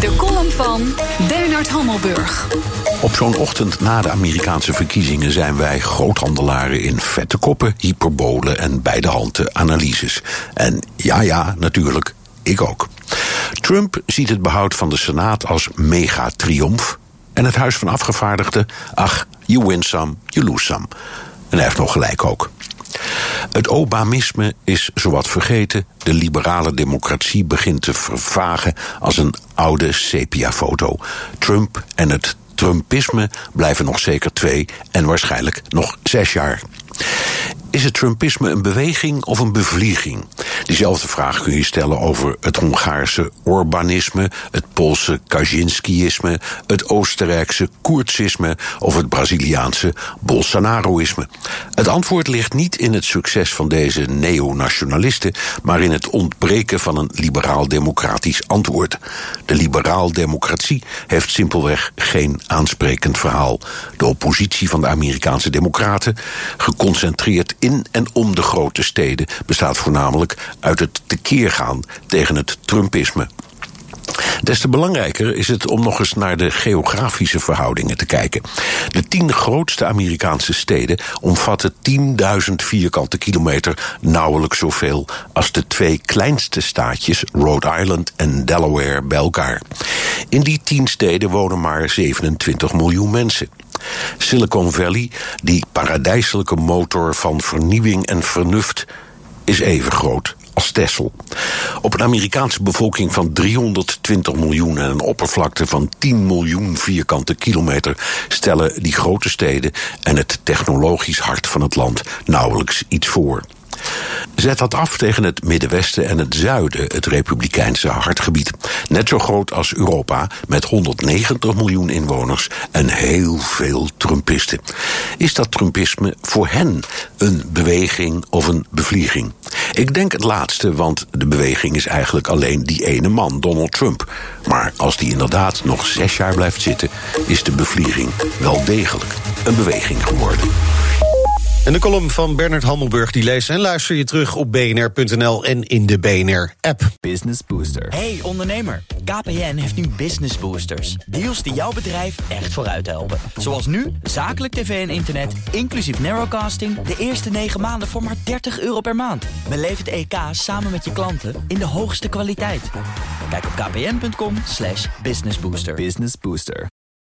De column van Bernard Hammelburg. Op zo'n ochtend na de Amerikaanse verkiezingen zijn wij groothandelaren in vette koppen, hyperbolen en bij de analyses. En ja, ja, natuurlijk, ik ook. Trump ziet het behoud van de Senaat als mega-triomf. En het Huis van Afgevaardigden, ach, you win some, you lose some. En hij heeft nog gelijk ook. Het Obamisme is zowat vergeten. De liberale democratie begint te vervagen als een oude sepia-foto. Trump en het Trumpisme blijven nog zeker twee en waarschijnlijk nog zes jaar. Is het Trumpisme een beweging of een bevlieging? Diezelfde vraag kun je stellen over het Hongaarse Orbanisme, het Poolse Kaczynskiïsme, het Oostenrijkse Koertsisme of het Braziliaanse Bolsonaroïsme. Het antwoord ligt niet in het succes van deze neonationalisten, maar in het ontbreken van een liberaal-democratisch antwoord. De liberaal-democratie heeft simpelweg geen aansprekend verhaal. De oppositie van de Amerikaanse democraten, geconcentreerd in en om de grote steden, bestaat voornamelijk uit het tekeer gaan tegen het Trumpisme. Des te belangrijker is het om nog eens naar de geografische verhoudingen te kijken. De tien grootste Amerikaanse steden omvatten 10.000 vierkante kilometer nauwelijks zoveel als de twee kleinste staatjes, Rhode Island en Delaware, bij elkaar. In die tien steden wonen maar 27 miljoen mensen. Silicon Valley, die paradijselijke motor van vernieuwing en vernuft, is even groot als Texel. Op een Amerikaanse bevolking van 320 miljoen en een oppervlakte van 10 miljoen vierkante kilometer stellen die grote steden en het technologisch hart van het land nauwelijks iets voor. Zet dat af tegen het Middenwesten en het Zuiden, het Republikeinse hartgebied. Net zo groot als Europa, met 190 miljoen inwoners en heel veel Trumpisten. Is dat Trumpisme voor hen een beweging of een bevlieging? Ik denk het laatste, want de beweging is eigenlijk alleen die ene man, Donald Trump. Maar als die inderdaad nog zes jaar blijft zitten, is de bevlieging wel degelijk een beweging geworden. En de column van Bernard Hammelburg die lees en luister je terug op bnr.nl en in de BNR-app. Business Booster. Hey ondernemer, KPN heeft nu Business Boosters. Deals die jouw bedrijf echt vooruit helpen. Zoals nu, zakelijk tv en internet, inclusief narrowcasting... de eerste 9 maanden voor maar 30 euro per maand. Beleef het EK samen met je klanten in de hoogste kwaliteit. Kijk op kpn.com slash businessbooster. Business Booster.